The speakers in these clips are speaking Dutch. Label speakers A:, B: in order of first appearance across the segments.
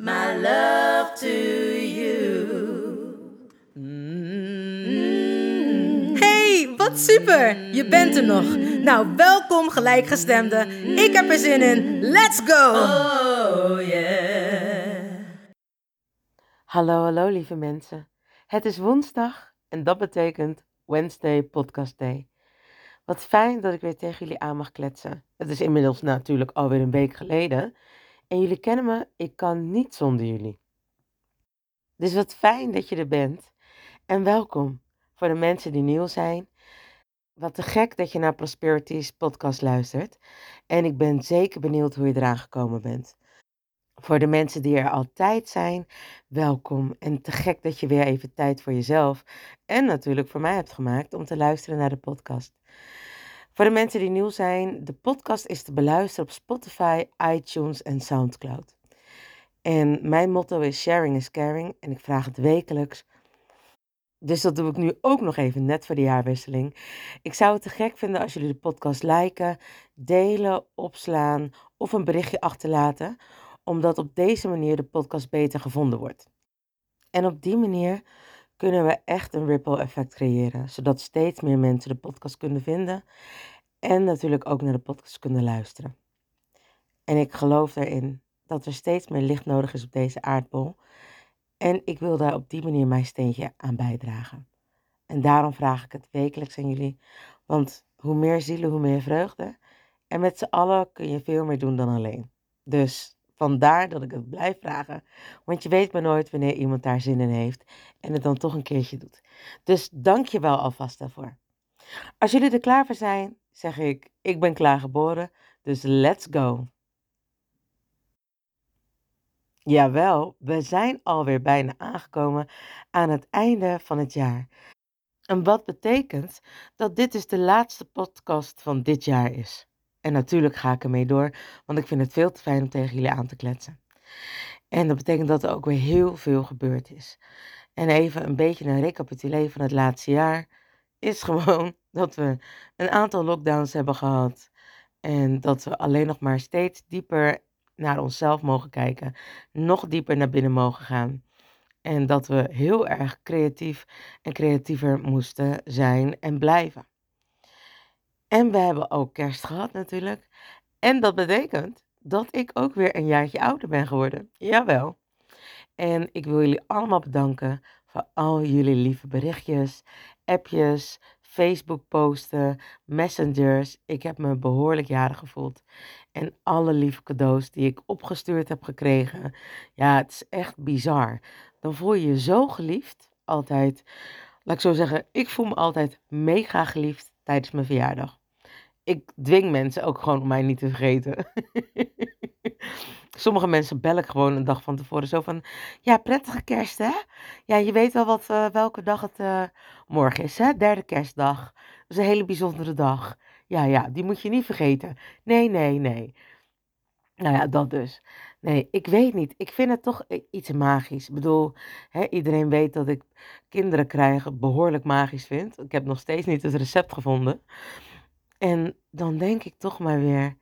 A: my love to you.
B: Hey, wat super! Je bent er nog. Nou, welkom gelijkgestemde. Ik heb er zin in. Let's go!
A: Oh yeah.
C: Hallo, hallo lieve mensen. Het is woensdag en dat betekent Wednesday Podcast Day. Wat fijn dat ik weer tegen jullie aan mag kletsen. Het is inmiddels natuurlijk alweer een week geleden. En jullie kennen me, ik kan niet zonder jullie. Dus wat fijn dat je er bent. En welkom voor de mensen die nieuw zijn. Wat te gek dat je naar Prosperity's podcast luistert. En ik ben zeker benieuwd hoe je eraan gekomen bent. Voor de mensen die er altijd zijn, welkom. En te gek dat je weer even tijd voor jezelf en natuurlijk voor mij hebt gemaakt om te luisteren naar de podcast. Voor de mensen die nieuw zijn, de podcast is te beluisteren op Spotify, iTunes en SoundCloud. En mijn motto is sharing is caring en ik vraag het wekelijks. Dus dat doe ik nu ook nog even net voor de jaarwisseling. Ik zou het te gek vinden als jullie de podcast liken, delen, opslaan of een berichtje achterlaten omdat op deze manier de podcast beter gevonden wordt. En op die manier kunnen we echt een ripple effect creëren, zodat steeds meer mensen de podcast kunnen vinden en natuurlijk ook naar de podcast kunnen luisteren. En ik geloof erin dat er steeds meer licht nodig is op deze aardbol en ik wil daar op die manier mijn steentje aan bijdragen. En daarom vraag ik het wekelijks aan jullie, want hoe meer zielen, hoe meer vreugde. En met z'n allen kun je veel meer doen dan alleen. Dus Vandaar dat ik het blijf vragen. Want je weet maar nooit wanneer iemand daar zin in heeft en het dan toch een keertje doet. Dus dank je wel alvast daarvoor. Als jullie er klaar voor zijn, zeg ik: Ik ben klaar geboren, dus let's go. Jawel, we zijn alweer bijna aangekomen aan het einde van het jaar. En wat betekent dat dit dus de laatste podcast van dit jaar is. En natuurlijk ga ik ermee door, want ik vind het veel te fijn om tegen jullie aan te kletsen. En dat betekent dat er ook weer heel veel gebeurd is. En even een beetje een recapitulé van het laatste jaar is gewoon dat we een aantal lockdowns hebben gehad. En dat we alleen nog maar steeds dieper naar onszelf mogen kijken. Nog dieper naar binnen mogen gaan. En dat we heel erg creatief en creatiever moesten zijn en blijven. En we hebben ook kerst gehad natuurlijk. En dat betekent dat ik ook weer een jaartje ouder ben geworden. Jawel. En ik wil jullie allemaal bedanken voor al jullie lieve berichtjes, appjes, Facebook posten, messengers. Ik heb me behoorlijk jarig gevoeld. En alle lieve cadeaus die ik opgestuurd heb gekregen. Ja, het is echt bizar. Dan voel je je zo geliefd. Altijd, laat ik zo zeggen, ik voel me altijd mega geliefd tijdens mijn verjaardag ik dwing mensen ook gewoon om mij niet te vergeten. Sommige mensen bel ik gewoon een dag van tevoren zo van, ja, prettige kerst hè? Ja, je weet wel wat, uh, welke dag het uh, morgen is hè? Derde kerstdag. Dat is een hele bijzondere dag. Ja, ja, die moet je niet vergeten. Nee, nee, nee. Nou ja, dat dus. Nee, ik weet niet. Ik vind het toch iets magisch. Ik bedoel, hè, iedereen weet dat ik kinderen krijgen behoorlijk magisch vind. Ik heb nog steeds niet het recept gevonden. En dan denk ik toch maar weer,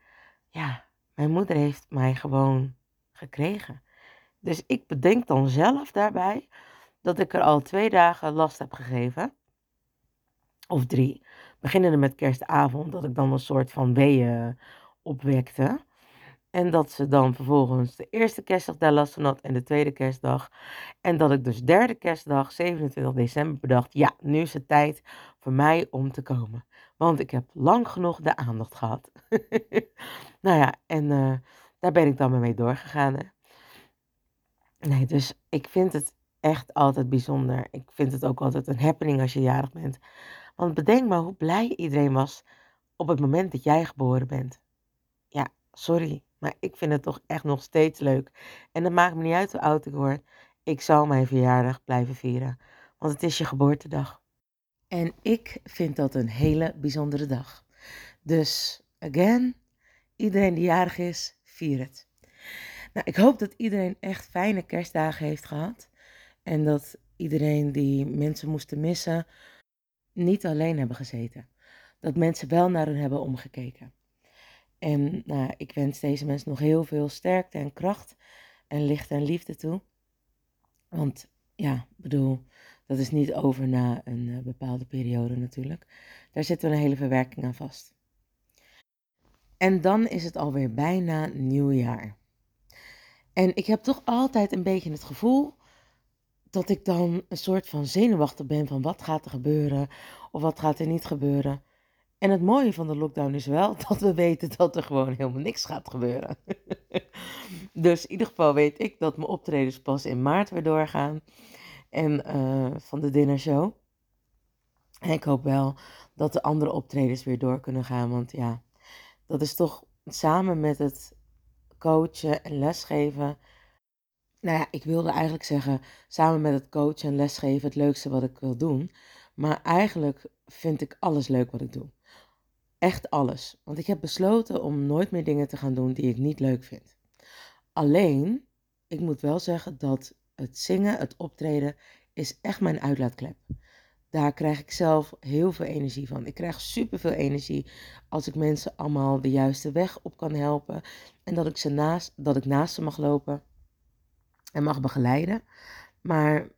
C: ja, mijn moeder heeft mij gewoon gekregen. Dus ik bedenk dan zelf daarbij dat ik er al twee dagen last heb gegeven. Of drie. Beginnende met kerstavond, dat ik dan een soort van weeën opwekte. En dat ze dan vervolgens de eerste kerstdag daar last van had en de tweede kerstdag. En dat ik dus derde kerstdag, 27 december, bedacht, ja, nu is het tijd voor mij om te komen. Want ik heb lang genoeg de aandacht gehad. nou ja, en uh, daar ben ik dan mee doorgegaan. Hè. Nee, dus ik vind het echt altijd bijzonder. Ik vind het ook altijd een happening als je jarig bent. Want bedenk maar hoe blij iedereen was op het moment dat jij geboren bent. Ja, sorry, maar ik vind het toch echt nog steeds leuk. En het maakt me niet uit hoe oud ik word. Ik zal mijn verjaardag blijven vieren. Want het is je geboortedag. En ik vind dat een hele bijzondere dag. Dus, again, iedereen die jarig is, vier het. Nou, ik hoop dat iedereen echt fijne kerstdagen heeft gehad. En dat iedereen die mensen moesten missen, niet alleen hebben gezeten. Dat mensen wel naar hun hebben omgekeken. En nou, ik wens deze mensen nog heel veel sterkte en kracht en licht en liefde toe. Want ja, bedoel, dat is niet over na een uh, bepaalde periode natuurlijk. Daar zit wel een hele verwerking aan vast. En dan is het alweer bijna nieuwjaar. En ik heb toch altijd een beetje het gevoel dat ik dan een soort van zenuwachtig ben van wat gaat er gebeuren of wat gaat er niet gebeuren. En het mooie van de lockdown is wel dat we weten dat er gewoon helemaal niks gaat gebeuren. dus in ieder geval weet ik dat mijn optredens pas in maart weer doorgaan. En uh, van de dinnershow. En ik hoop wel dat de andere optredens weer door kunnen gaan. Want ja, dat is toch samen met het coachen en lesgeven. Nou ja, ik wilde eigenlijk zeggen, samen met het coachen en lesgeven het leukste wat ik wil doen. Maar eigenlijk vind ik alles leuk wat ik doe. Echt alles. Want ik heb besloten om nooit meer dingen te gaan doen die ik niet leuk vind. Alleen, ik moet wel zeggen dat het zingen, het optreden, is echt mijn uitlaatklep. Daar krijg ik zelf heel veel energie van. Ik krijg superveel energie als ik mensen allemaal de juiste weg op kan helpen. En dat ik, ze naast, dat ik naast ze mag lopen en mag begeleiden. Maar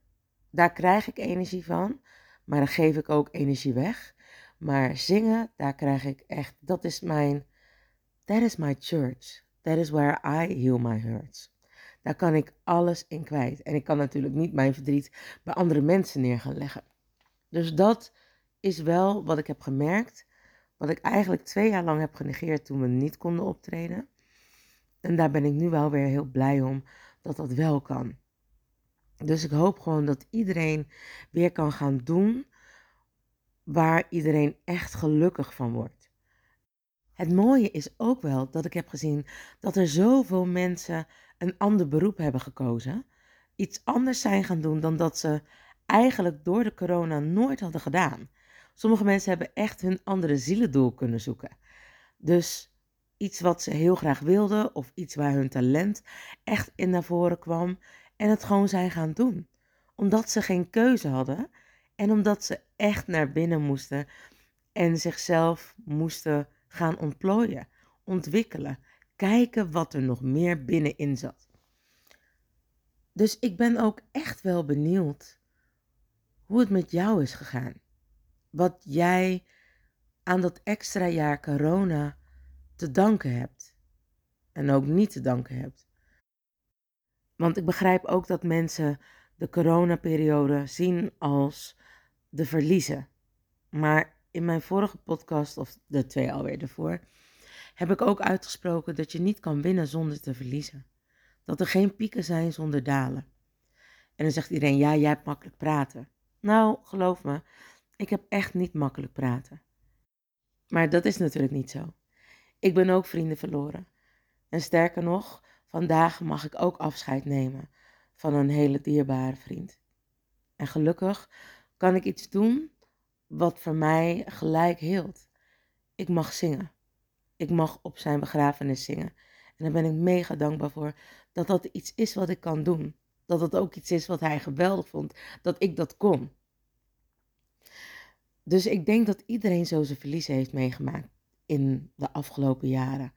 C: daar krijg ik energie van. Maar dan geef ik ook energie weg. Maar zingen, daar krijg ik echt, dat is mijn, that is my church. That is where I heal my hurts. Daar kan ik alles in kwijt. En ik kan natuurlijk niet mijn verdriet bij andere mensen neer gaan leggen. Dus dat is wel wat ik heb gemerkt. Wat ik eigenlijk twee jaar lang heb genegeerd toen we niet konden optreden. En daar ben ik nu wel weer heel blij om dat dat wel kan. Dus ik hoop gewoon dat iedereen weer kan gaan doen waar iedereen echt gelukkig van wordt. Het mooie is ook wel dat ik heb gezien dat er zoveel mensen een ander beroep hebben gekozen, iets anders zijn gaan doen dan dat ze eigenlijk door de corona nooit hadden gedaan. Sommige mensen hebben echt hun andere zielendoel kunnen zoeken. Dus iets wat ze heel graag wilden of iets waar hun talent echt in naar voren kwam en het gewoon zijn gaan doen. Omdat ze geen keuze hadden en omdat ze echt naar binnen moesten en zichzelf moesten gaan ontplooien, ontwikkelen, kijken wat er nog meer binnenin zat. Dus ik ben ook echt wel benieuwd hoe het met jou is gegaan. Wat jij aan dat extra jaar corona te danken hebt. En ook niet te danken hebt. Want ik begrijp ook dat mensen de coronaperiode zien als de verliezen. Maar in mijn vorige podcast, of de twee alweer ervoor, heb ik ook uitgesproken dat je niet kan winnen zonder te verliezen. Dat er geen pieken zijn zonder dalen. En dan zegt iedereen, ja, jij hebt makkelijk praten. Nou, geloof me, ik heb echt niet makkelijk praten. Maar dat is natuurlijk niet zo. Ik ben ook vrienden verloren. En sterker nog, vandaag mag ik ook afscheid nemen van een hele dierbare vriend. En gelukkig kan ik iets doen wat voor mij gelijk hield. Ik mag zingen. Ik mag op zijn begrafenis zingen. En daar ben ik mega dankbaar voor dat dat iets is wat ik kan doen. Dat het ook iets is wat hij geweldig vond, dat ik dat kon. Dus ik denk dat iedereen zo zijn verliezen heeft meegemaakt in de afgelopen jaren.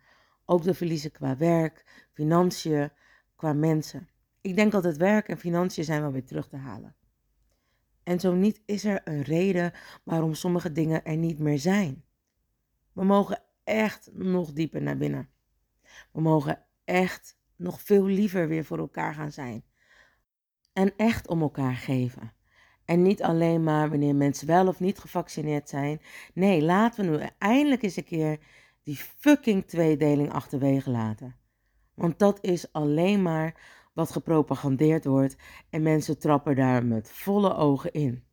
C: Ook de verliezen qua werk, financiën, qua mensen. Ik denk dat het werk en financiën zijn wel weer terug te halen. En zo niet is er een reden waarom sommige dingen er niet meer zijn. We mogen echt nog dieper naar binnen. We mogen echt nog veel liever weer voor elkaar gaan zijn. En echt om elkaar geven. En niet alleen maar wanneer mensen wel of niet gevaccineerd zijn. Nee, laten we nu eindelijk eens een keer die fucking tweedeling achterwege laten. Want dat is alleen maar wat gepropagandeerd wordt en mensen trappen daar met volle ogen in.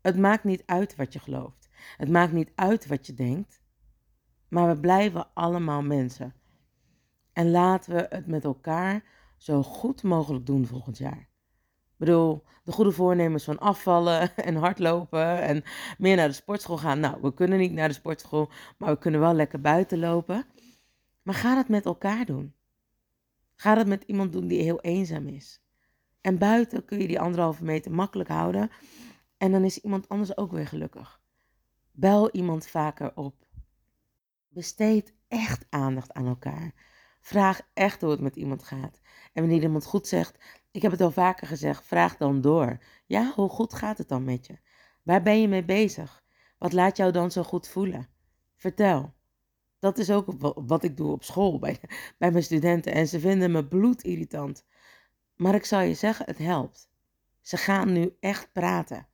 C: Het maakt niet uit wat je gelooft. Het maakt niet uit wat je denkt. Maar we blijven allemaal mensen. En laten we het met elkaar zo goed mogelijk doen volgend jaar. Ik bedoel, de goede voornemens van afvallen en hardlopen en meer naar de sportschool gaan. Nou, we kunnen niet naar de sportschool, maar we kunnen wel lekker buiten lopen. Maar ga het met elkaar doen. Ga het met iemand doen die heel eenzaam is. En buiten kun je die anderhalve meter makkelijk houden. En dan is iemand anders ook weer gelukkig. Bel iemand vaker op. Besteed echt aandacht aan elkaar. Vraag echt hoe het met iemand gaat. En wanneer iemand goed zegt, ik heb het al vaker gezegd, vraag dan door. Ja, hoe goed gaat het dan met je? Waar ben je mee bezig? Wat laat jou dan zo goed voelen? Vertel. Dat is ook wat ik doe op school bij, bij mijn studenten. En ze vinden me bloedirritant. Maar ik zal je zeggen, het helpt. Ze gaan nu echt praten.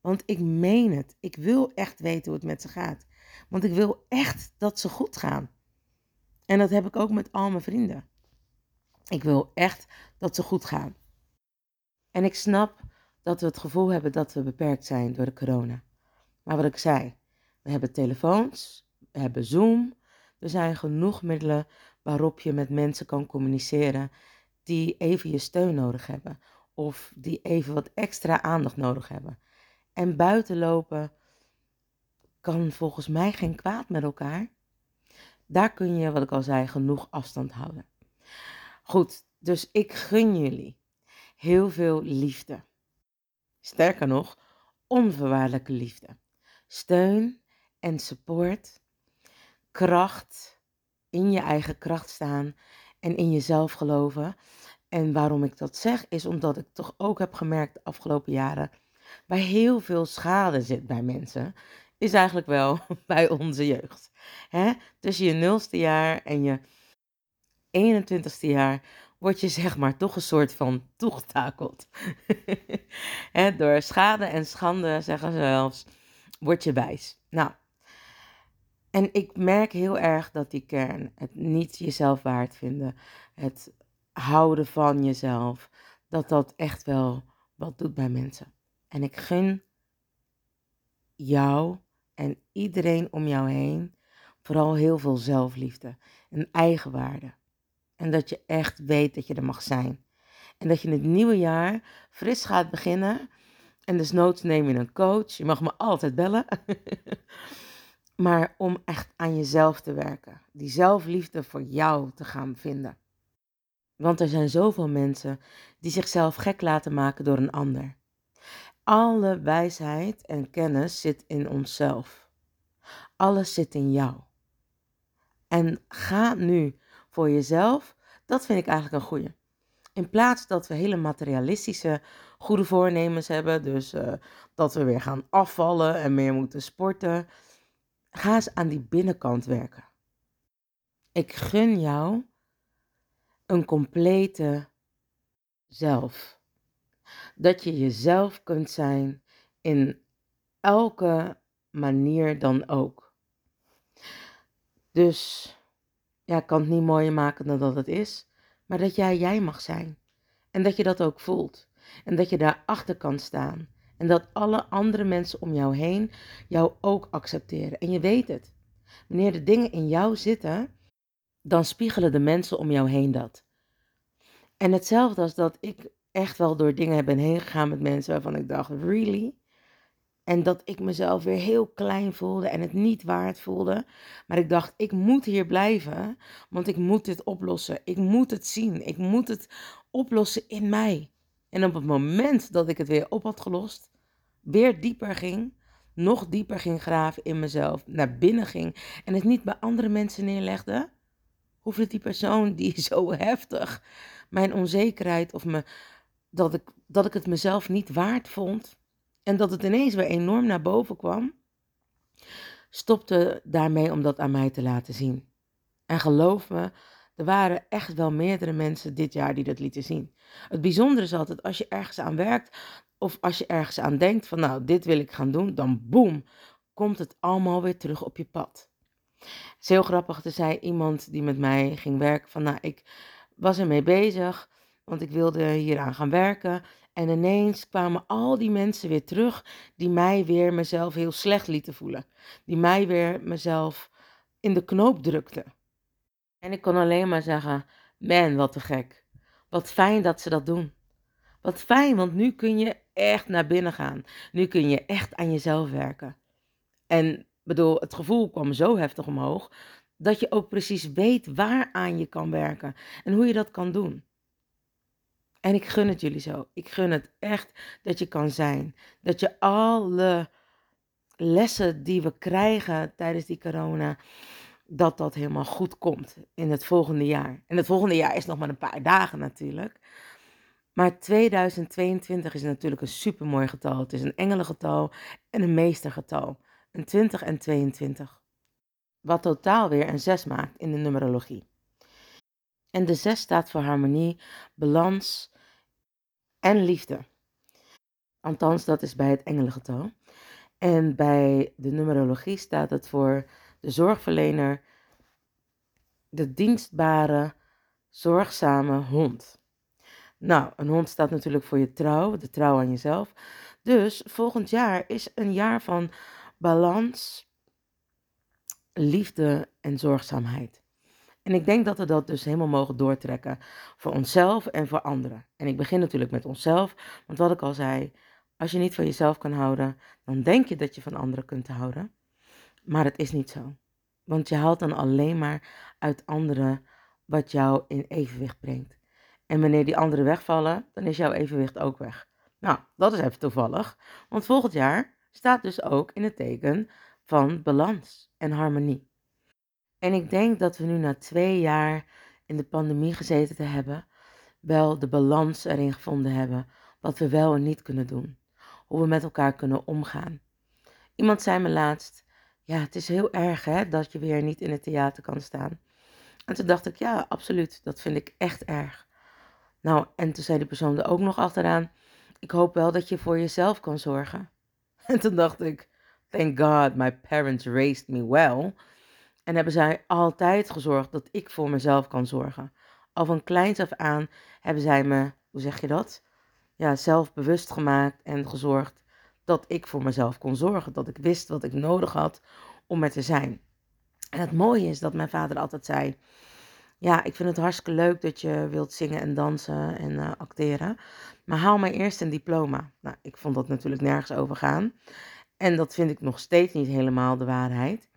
C: Want ik meen het. Ik wil echt weten hoe het met ze gaat. Want ik wil echt dat ze goed gaan. En dat heb ik ook met al mijn vrienden. Ik wil echt dat ze goed gaan. En ik snap dat we het gevoel hebben dat we beperkt zijn door de corona. Maar wat ik zei, we hebben telefoons, hebben Zoom. Er zijn genoeg middelen waarop je met mensen kan communiceren die even je steun nodig hebben. Of die even wat extra aandacht nodig hebben. En buiten lopen kan volgens mij geen kwaad met elkaar. Daar kun je, wat ik al zei, genoeg afstand houden. Goed, dus ik gun jullie heel veel liefde. Sterker nog, onvoorwaardelijke liefde. Steun en support. Kracht. In je eigen kracht staan en in jezelf geloven. En waarom ik dat zeg, is omdat ik toch ook heb gemerkt de afgelopen jaren. Waar heel veel schade zit bij mensen, is eigenlijk wel bij onze jeugd. Hè? Tussen je nulste jaar en je 21ste jaar word je zeg maar toch een soort van toegetakeld. door schade en schande, zeggen ze zelfs, word je wijs. Nou, en ik merk heel erg dat die kern, het niet jezelf waard vinden, het houden van jezelf, dat dat echt wel wat doet bij mensen. En ik gun jou en iedereen om jou heen vooral heel veel zelfliefde en eigenwaarde. En dat je echt weet dat je er mag zijn. En dat je in het nieuwe jaar fris gaat beginnen. En desnoods neem je een coach. Je mag me altijd bellen. maar om echt aan jezelf te werken. Die zelfliefde voor jou te gaan vinden. Want er zijn zoveel mensen die zichzelf gek laten maken door een ander. Alle wijsheid en kennis zit in onszelf. Alles zit in jou. En ga nu voor jezelf, dat vind ik eigenlijk een goede. In plaats dat we hele materialistische goede voornemens hebben, dus uh, dat we weer gaan afvallen en meer moeten sporten, ga eens aan die binnenkant werken. Ik gun jou een complete zelf. Dat je jezelf kunt zijn in elke manier dan ook. Dus ja, ik kan het niet mooier maken dan dat het is, maar dat jij jij mag zijn. En dat je dat ook voelt. En dat je daarachter kan staan. En dat alle andere mensen om jou heen jou ook accepteren. En je weet het. Wanneer de dingen in jou zitten, dan spiegelen de mensen om jou heen dat. En hetzelfde als dat ik echt wel door dingen ben heen gegaan met mensen waarvan ik dacht, really? En dat ik mezelf weer heel klein voelde en het niet waard voelde. Maar ik dacht, ik moet hier blijven, want ik moet dit oplossen. Ik moet het zien. Ik moet het oplossen in mij. En op het moment dat ik het weer op had gelost, weer dieper ging, nog dieper ging graven in mezelf, naar binnen ging en het niet bij andere mensen neerlegde, hoefde die persoon die zo heftig mijn onzekerheid of me, dat, ik, dat ik het mezelf niet waard vond, en dat het ineens weer enorm naar boven kwam, stopte daarmee om dat aan mij te laten zien. En geloof me, er waren echt wel meerdere mensen dit jaar die dat lieten zien. Het bijzondere is altijd als je ergens aan werkt of als je ergens aan denkt van nou, dit wil ik gaan doen, dan boem, komt het allemaal weer terug op je pad. Het is heel grappig, er zei iemand die met mij ging werken van nou, ik was ermee bezig, want ik wilde hieraan gaan werken. En ineens kwamen al die mensen weer terug die mij weer mezelf heel slecht lieten voelen. Die mij weer mezelf in de knoop drukten. En ik kon alleen maar zeggen, man, wat te gek. Wat fijn dat ze dat doen. Wat fijn, want nu kun je echt naar binnen gaan. Nu kun je echt aan jezelf werken. En bedoel, het gevoel kwam zo heftig omhoog dat je ook precies weet waaraan je kan werken en hoe je dat kan doen. En ik gun het jullie zo. Ik gun het echt dat je kan zijn. Dat je alle lessen die we krijgen tijdens die corona, dat dat helemaal goed komt in het volgende jaar. En het volgende jaar is nog maar een paar dagen natuurlijk. Maar 2022 is natuurlijk een supermooi getal. Het is een engelengetal en een meestergetal. Een 20 en 22. Wat totaal weer een 6 maakt in de numerologie. En de 6 staat voor harmonie, balans en liefde. Althans, dat is bij het engelengetal. En bij de numerologie staat het voor de zorgverlener, de dienstbare, zorgzame hond. Nou, een hond staat natuurlijk voor je trouw, de trouw aan jezelf. Dus volgend jaar is een jaar van balans, liefde en zorgzaamheid. En ik denk dat we dat dus helemaal mogen doortrekken voor onszelf en voor anderen. En ik begin natuurlijk met onszelf, want wat ik al zei, als je niet van jezelf kan houden, dan denk je dat je van anderen kunt houden. Maar het is niet zo. Want je haalt dan alleen maar uit anderen wat jou in evenwicht brengt. En wanneer die anderen wegvallen, dan is jouw evenwicht ook weg. Nou, dat is even toevallig. Want volgend jaar staat dus ook in het teken van balans en harmonie. En ik denk dat we nu na twee jaar in de pandemie gezeten te hebben, wel de balans erin gevonden hebben, wat we wel en niet kunnen doen. Hoe we met elkaar kunnen omgaan. Iemand zei me laatst, ja, het is heel erg hè, dat je weer niet in het theater kan staan. En toen dacht ik, ja, absoluut, dat vind ik echt erg. Nou, en toen zei die persoon er ook nog achteraan, ik hoop wel dat je voor jezelf kan zorgen. En toen dacht ik, thank God my parents raised me well. En hebben zij altijd gezorgd dat ik voor mezelf kan zorgen. Al van kleins af aan hebben zij me, hoe zeg je dat? Ja, zelfbewust gemaakt en gezorgd dat ik voor mezelf kon zorgen. Dat ik wist wat ik nodig had om er te zijn. En het mooie is dat mijn vader altijd zei: Ja, ik vind het hartstikke leuk dat je wilt zingen en dansen en uh, acteren. Maar haal maar eerst een diploma. Nou, ik vond dat natuurlijk nergens over gaan. En dat vind ik nog steeds niet helemaal de waarheid.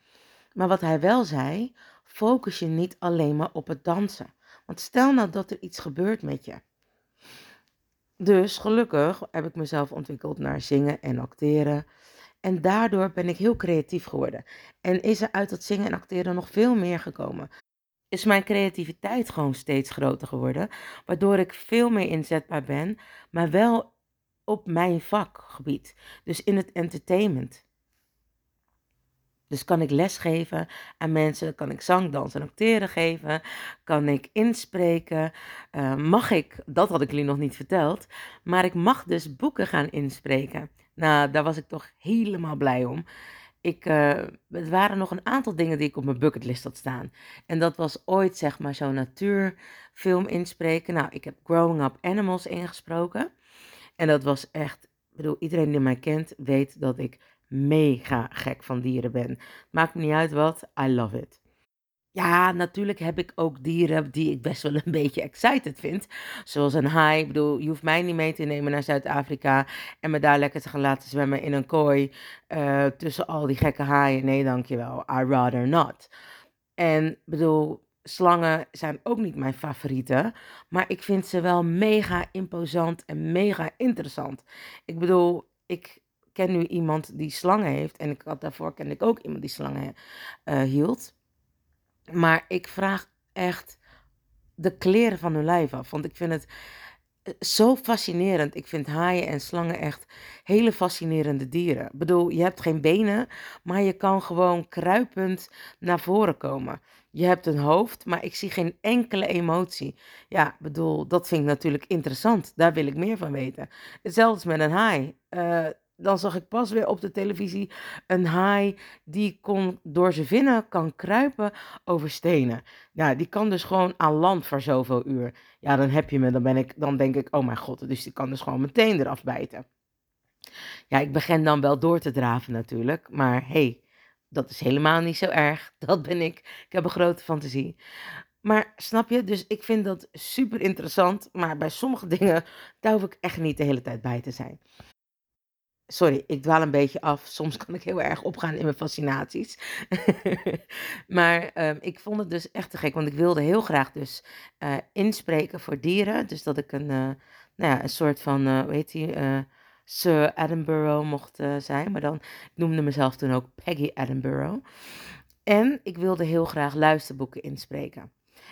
C: Maar wat hij wel zei, focus je niet alleen maar op het dansen. Want stel nou dat er iets gebeurt met je. Dus gelukkig heb ik mezelf ontwikkeld naar zingen en acteren. En daardoor ben ik heel creatief geworden. En is er uit dat zingen en acteren nog veel meer gekomen. Is mijn creativiteit gewoon steeds groter geworden. Waardoor ik veel meer inzetbaar ben, maar wel op mijn vakgebied. Dus in het entertainment. Dus kan ik lesgeven aan mensen, kan ik zang, dans en acteren geven, kan ik inspreken, uh, mag ik, dat had ik jullie nog niet verteld, maar ik mag dus boeken gaan inspreken. Nou, daar was ik toch helemaal blij om. Ik, uh, het waren nog een aantal dingen die ik op mijn bucketlist had staan. En dat was ooit zeg maar zo'n natuurfilm inspreken. Nou, ik heb Growing Up Animals ingesproken. En dat was echt, ik bedoel, iedereen die mij kent weet dat ik mega gek van dieren ben. Maakt niet uit wat, I love it. Ja, natuurlijk heb ik ook dieren die ik best wel een beetje excited vind. Zoals een haai. Ik bedoel, je hoeft mij niet mee te nemen naar Zuid-Afrika en me daar lekker te gaan laten zwemmen in een kooi uh, tussen al die gekke haaien. Nee, dankjewel. I rather not. En bedoel, slangen zijn ook niet mijn favorieten, maar ik vind ze wel mega imposant en mega interessant. Ik bedoel, ik ken nu iemand die slangen heeft. En ik had daarvoor ken ik ook iemand die slangen uh, hield. Maar ik vraag echt de kleren van hun lijf af. Want ik vind het zo fascinerend. Ik vind haaien en slangen echt hele fascinerende dieren. Ik bedoel, je hebt geen benen, maar je kan gewoon kruipend naar voren komen. Je hebt een hoofd, maar ik zie geen enkele emotie. Ja, bedoel, dat vind ik natuurlijk interessant. Daar wil ik meer van weten. Hetzelfde met een haai. Uh, dan zag ik pas weer op de televisie een haai die kon door zijn vinnen kan kruipen over stenen. Ja, die kan dus gewoon aan land voor zoveel uur. Ja, dan heb je me, dan ben ik, dan denk ik, oh mijn god, dus die kan dus gewoon meteen eraf bijten. Ja, ik begin dan wel door te draven natuurlijk, maar hey, dat is helemaal niet zo erg. Dat ben ik. Ik heb een grote fantasie. Maar snap je? Dus ik vind dat super interessant. Maar bij sommige dingen, daar hoef ik echt niet de hele tijd bij te zijn. Sorry, ik dwaal een beetje af. Soms kan ik heel erg opgaan in mijn fascinaties. maar ehm, ik vond het dus echt te gek, want ik wilde heel graag dus uh, inspreken voor dieren. Dus dat ik een, uh, nou ja, een soort van, uh, hoe heet die, Sir Edinburgh mocht zijn. Maar dan ik noemde mezelf toen ook Peggy Edinburgh. En ik wilde heel graag luisterboeken inspreken.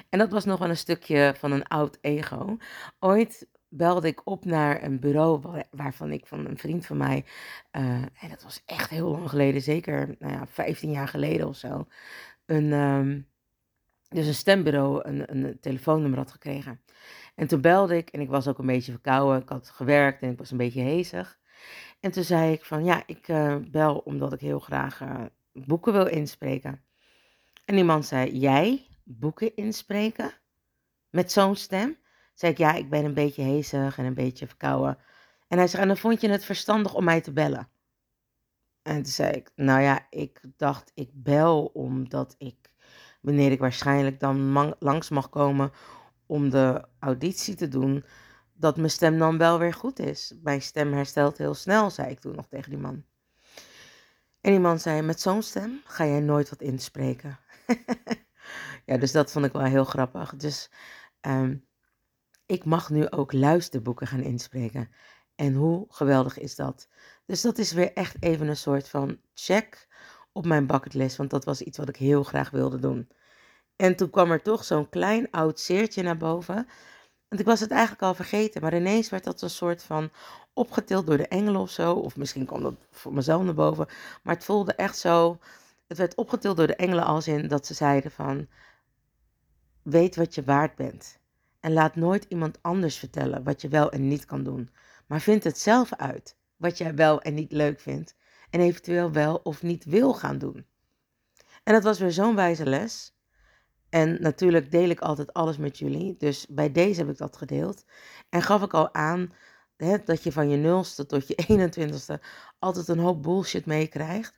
C: En dat was nog wel een stukje van een oud ego. Ooit belde ik op naar een bureau waarvan ik van een vriend van mij, uh, en dat was echt heel lang geleden, zeker nou ja, 15 jaar geleden of zo, een, um, dus een stembureau een, een telefoonnummer had gekregen. En toen belde ik en ik was ook een beetje verkouden, ik had gewerkt en ik was een beetje hezig. En toen zei ik van ja, ik uh, bel omdat ik heel graag uh, boeken wil inspreken. En die man zei, jij boeken inspreken? Met zo'n stem? Zei ik, ja, ik ben een beetje hezig en een beetje verkouden. En hij zei, en dan vond je het verstandig om mij te bellen? En toen zei ik, nou ja, ik dacht, ik bel omdat ik, wanneer ik waarschijnlijk dan langs mag komen om de auditie te doen, dat mijn stem dan wel weer goed is. Mijn stem herstelt heel snel, zei ik toen nog tegen die man. En die man zei, met zo'n stem ga jij nooit wat inspreken. ja, dus dat vond ik wel heel grappig. Dus um, ik mag nu ook luisterboeken gaan inspreken. En hoe geweldig is dat? Dus dat is weer echt even een soort van check op mijn bucketlist, want dat was iets wat ik heel graag wilde doen. En toen kwam er toch zo'n klein oud zeertje naar boven. Want ik was het eigenlijk al vergeten, maar ineens werd dat een soort van opgetild door de engelen of zo. Of misschien kwam dat voor mezelf naar boven. Maar het voelde echt zo. Het werd opgetild door de engelen als in dat ze zeiden van. Weet wat je waard bent. En laat nooit iemand anders vertellen wat je wel en niet kan doen. Maar vind het zelf uit wat jij wel en niet leuk vindt. En eventueel wel of niet wil gaan doen. En dat was weer zo'n wijze les. En natuurlijk deel ik altijd alles met jullie. Dus bij deze heb ik dat gedeeld. En gaf ik al aan hè, dat je van je nulste tot je 21ste altijd een hoop bullshit meekrijgt.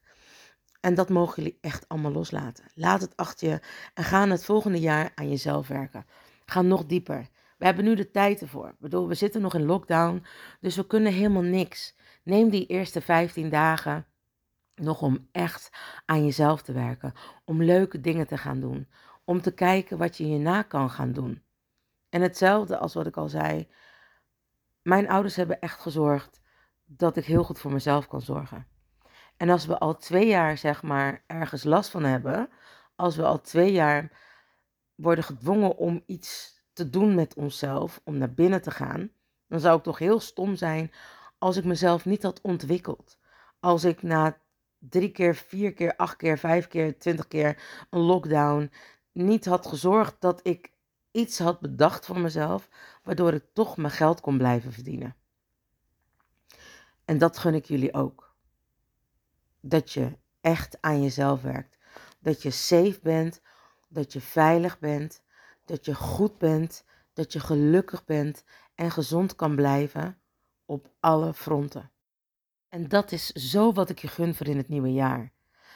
C: En dat mogen jullie echt allemaal loslaten. Laat het achter je en ga het volgende jaar aan jezelf werken. Ga nog dieper. We hebben nu de tijd ervoor. Bedoel, we zitten nog in lockdown, dus we kunnen helemaal niks. Neem die eerste 15 dagen nog om echt aan jezelf te werken. Om leuke dingen te gaan doen. Om te kijken wat je hierna kan gaan doen. En hetzelfde als wat ik al zei. Mijn ouders hebben echt gezorgd dat ik heel goed voor mezelf kan zorgen. En als we al twee jaar, zeg maar, ergens last van hebben. Als we al twee jaar worden gedwongen om iets te doen met onszelf, om naar binnen te gaan, dan zou ik toch heel stom zijn als ik mezelf niet had ontwikkeld. Als ik na drie keer, vier keer, acht keer, vijf keer, twintig keer een lockdown niet had gezorgd dat ik iets had bedacht voor mezelf, waardoor ik toch mijn geld kon blijven verdienen. En dat gun ik jullie ook. Dat je echt aan jezelf werkt. Dat je safe bent dat je veilig bent, dat je goed bent, dat je gelukkig bent en gezond kan blijven op alle fronten. En dat is zo wat ik je gun voor in het nieuwe jaar.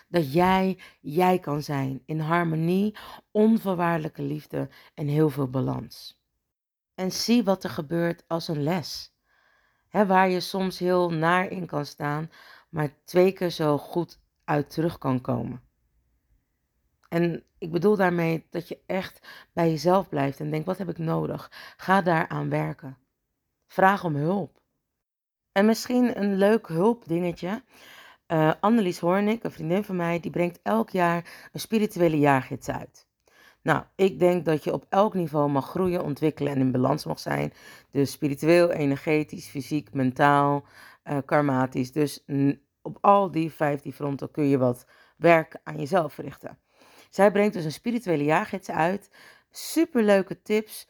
C: Dat jij jij kan zijn in harmonie, onvoorwaardelijke liefde en heel veel balans. En zie wat er gebeurt als een les. waar je soms heel naar in kan staan, maar twee keer zo goed uit terug kan komen. En ik bedoel daarmee dat je echt bij jezelf blijft en denkt: wat heb ik nodig? Ga daaraan werken. Vraag om hulp. En misschien een leuk hulpdingetje. Uh, Annelies Hoornik, een vriendin van mij, die brengt elk jaar een spirituele jaargids uit. Nou, ik denk dat je op elk niveau mag groeien, ontwikkelen en in balans mag zijn. Dus spiritueel, energetisch, fysiek, mentaal, uh, karmatisch. Dus op al die 15 fronten kun je wat werk aan jezelf verrichten. Zij brengt dus een spirituele jaargids uit. Superleuke tips,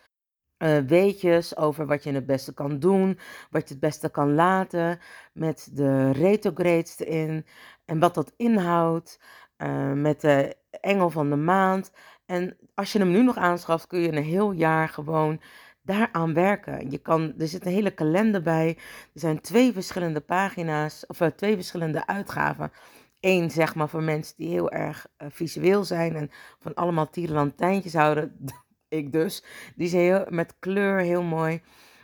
C: uh, weetjes over wat je het beste kan doen, wat je het beste kan laten, met de retrogrades erin en wat dat inhoudt, uh, met de engel van de maand. En als je hem nu nog aanschaft, kun je een heel jaar gewoon daaraan werken. Je kan, er zit een hele kalender bij. Er zijn twee verschillende pagina's, of uh, twee verschillende uitgaven. Eén, zeg maar, voor mensen die heel erg uh, visueel zijn en van allemaal tierenlantijntjes houden. Ik dus. Die is heel, met kleur heel mooi.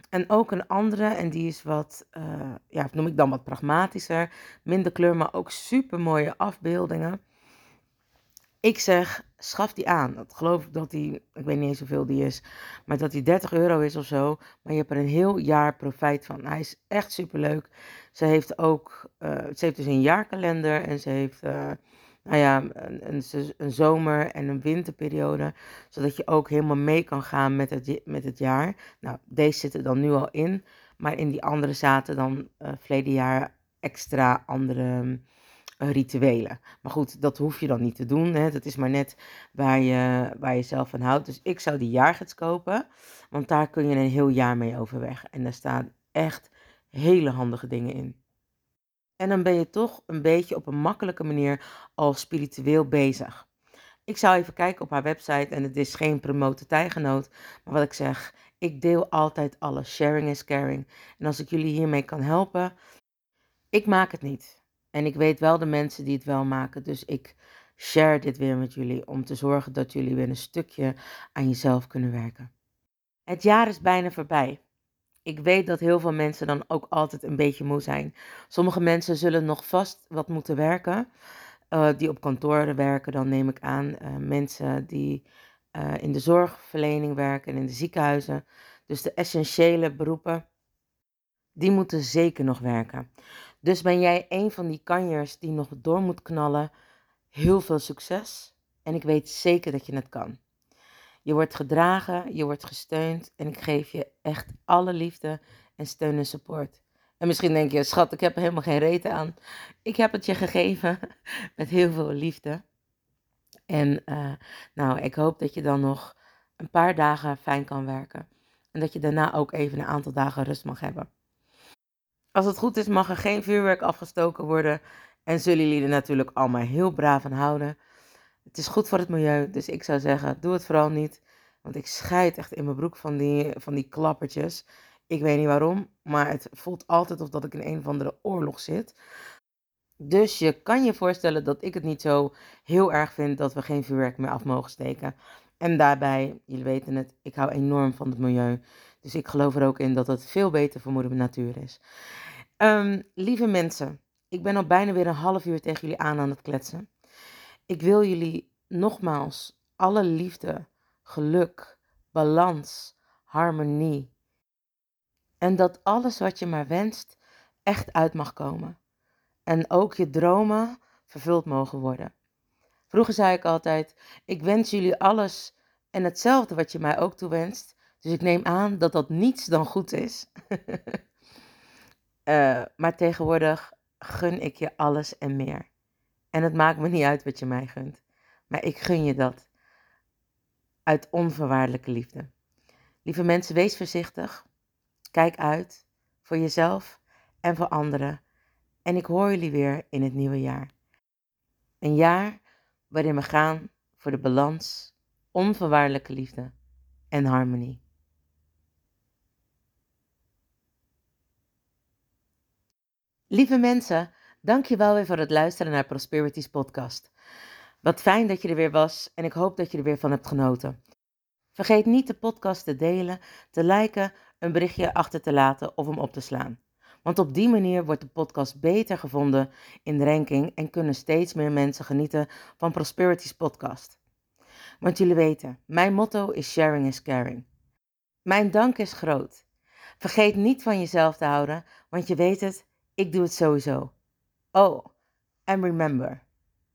C: En ook een andere, en die is wat, uh, ja, noem ik dan wat pragmatischer. Minder kleur, maar ook super mooie afbeeldingen. Ik zeg, schaf die aan. Dat geloof ik dat die, ik weet niet eens hoeveel die is, maar dat die 30 euro is of zo. Maar je hebt er een heel jaar profijt van. Hij is echt super leuk. Ze heeft ook, uh, ze heeft dus een jaarkalender en ze heeft, uh, nou ja, een, een, zomer- en een winterperiode. Zodat je ook helemaal mee kan gaan met het, met het jaar. Nou, deze zitten dan nu al in. Maar in die andere zaten dan uh, verleden jaar extra andere rituelen. Maar goed, dat hoef je dan niet te doen. Hè. Dat is maar net waar je, waar je zelf van houdt. Dus ik zou die jaargids kopen. Want daar kun je een heel jaar mee overweg. En daar staan echt hele handige dingen in. En dan ben je toch een beetje op een makkelijke manier al spiritueel bezig. Ik zou even kijken op haar website en het is geen promote tijgenoot. Maar wat ik zeg, ik deel altijd alles. Sharing is caring. En als ik jullie hiermee kan helpen, ik maak het niet. En ik weet wel de mensen die het wel maken. Dus ik share dit weer met jullie om te zorgen dat jullie weer een stukje aan jezelf kunnen werken. Het jaar is bijna voorbij. Ik weet dat heel veel mensen dan ook altijd een beetje moe zijn. Sommige mensen zullen nog vast wat moeten werken. Uh, die op kantoren werken, dan neem ik aan. Uh, mensen die uh, in de zorgverlening werken en in de ziekenhuizen. Dus de essentiële beroepen, die moeten zeker nog werken. Dus ben jij een van die kanjers die nog door moet knallen, heel veel succes. En ik weet zeker dat je het kan. Je wordt gedragen, je wordt gesteund en ik geef je echt alle liefde en steun en support. En misschien denk je, schat, ik heb er helemaal geen reet aan. Ik heb het je gegeven met heel veel liefde. En uh, nou, ik hoop dat je dan nog een paar dagen fijn kan werken. En dat je daarna ook even een aantal dagen rust mag hebben. Als het goed is, mag er geen vuurwerk afgestoken worden. En zullen jullie er natuurlijk allemaal heel braaf aan houden. Het is goed voor het milieu, dus ik zou zeggen, doe het vooral niet. Want ik scheid echt in mijn broek van die, van die klappertjes. Ik weet niet waarom, maar het voelt altijd of dat ik in een of andere oorlog zit. Dus je kan je voorstellen dat ik het niet zo heel erg vind dat we geen vuurwerk meer af mogen steken. En daarbij, jullie weten het, ik hou enorm van het milieu. Dus ik geloof er ook in dat het veel beter voor moeder natuur is. Um, lieve mensen, ik ben al bijna weer een half uur tegen jullie aan aan het kletsen. Ik wil jullie nogmaals alle liefde, geluk, balans, harmonie. En dat alles wat je maar wenst echt uit mag komen. En ook je dromen vervuld mogen worden. Vroeger zei ik altijd: Ik wens jullie alles en hetzelfde wat je mij ook toewenst. Dus ik neem aan dat dat niets dan goed is. uh, maar tegenwoordig gun ik je alles en meer. En het maakt me niet uit wat je mij gunt. Maar ik gun je dat. Uit onvoorwaardelijke liefde. Lieve mensen, wees voorzichtig. Kijk uit voor jezelf en voor anderen. En ik hoor jullie weer in het nieuwe jaar. Een jaar waarin we gaan voor de balans, onvoorwaardelijke liefde en harmonie. Lieve mensen, dank je wel weer voor het luisteren naar Prosperities podcast. Wat fijn dat je er weer was en ik hoop dat je er weer van hebt genoten. Vergeet niet de podcast te delen, te liken, een berichtje achter te laten of hem op te slaan. Want op die manier wordt de podcast beter gevonden in de ranking en kunnen steeds meer mensen genieten van Prosperities podcast. Want jullie weten, mijn motto is sharing is caring. Mijn dank is groot. Vergeet niet van jezelf te houden, want je weet het, ik doe het sowieso. Oh, and remember,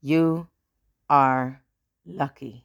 C: you are lucky.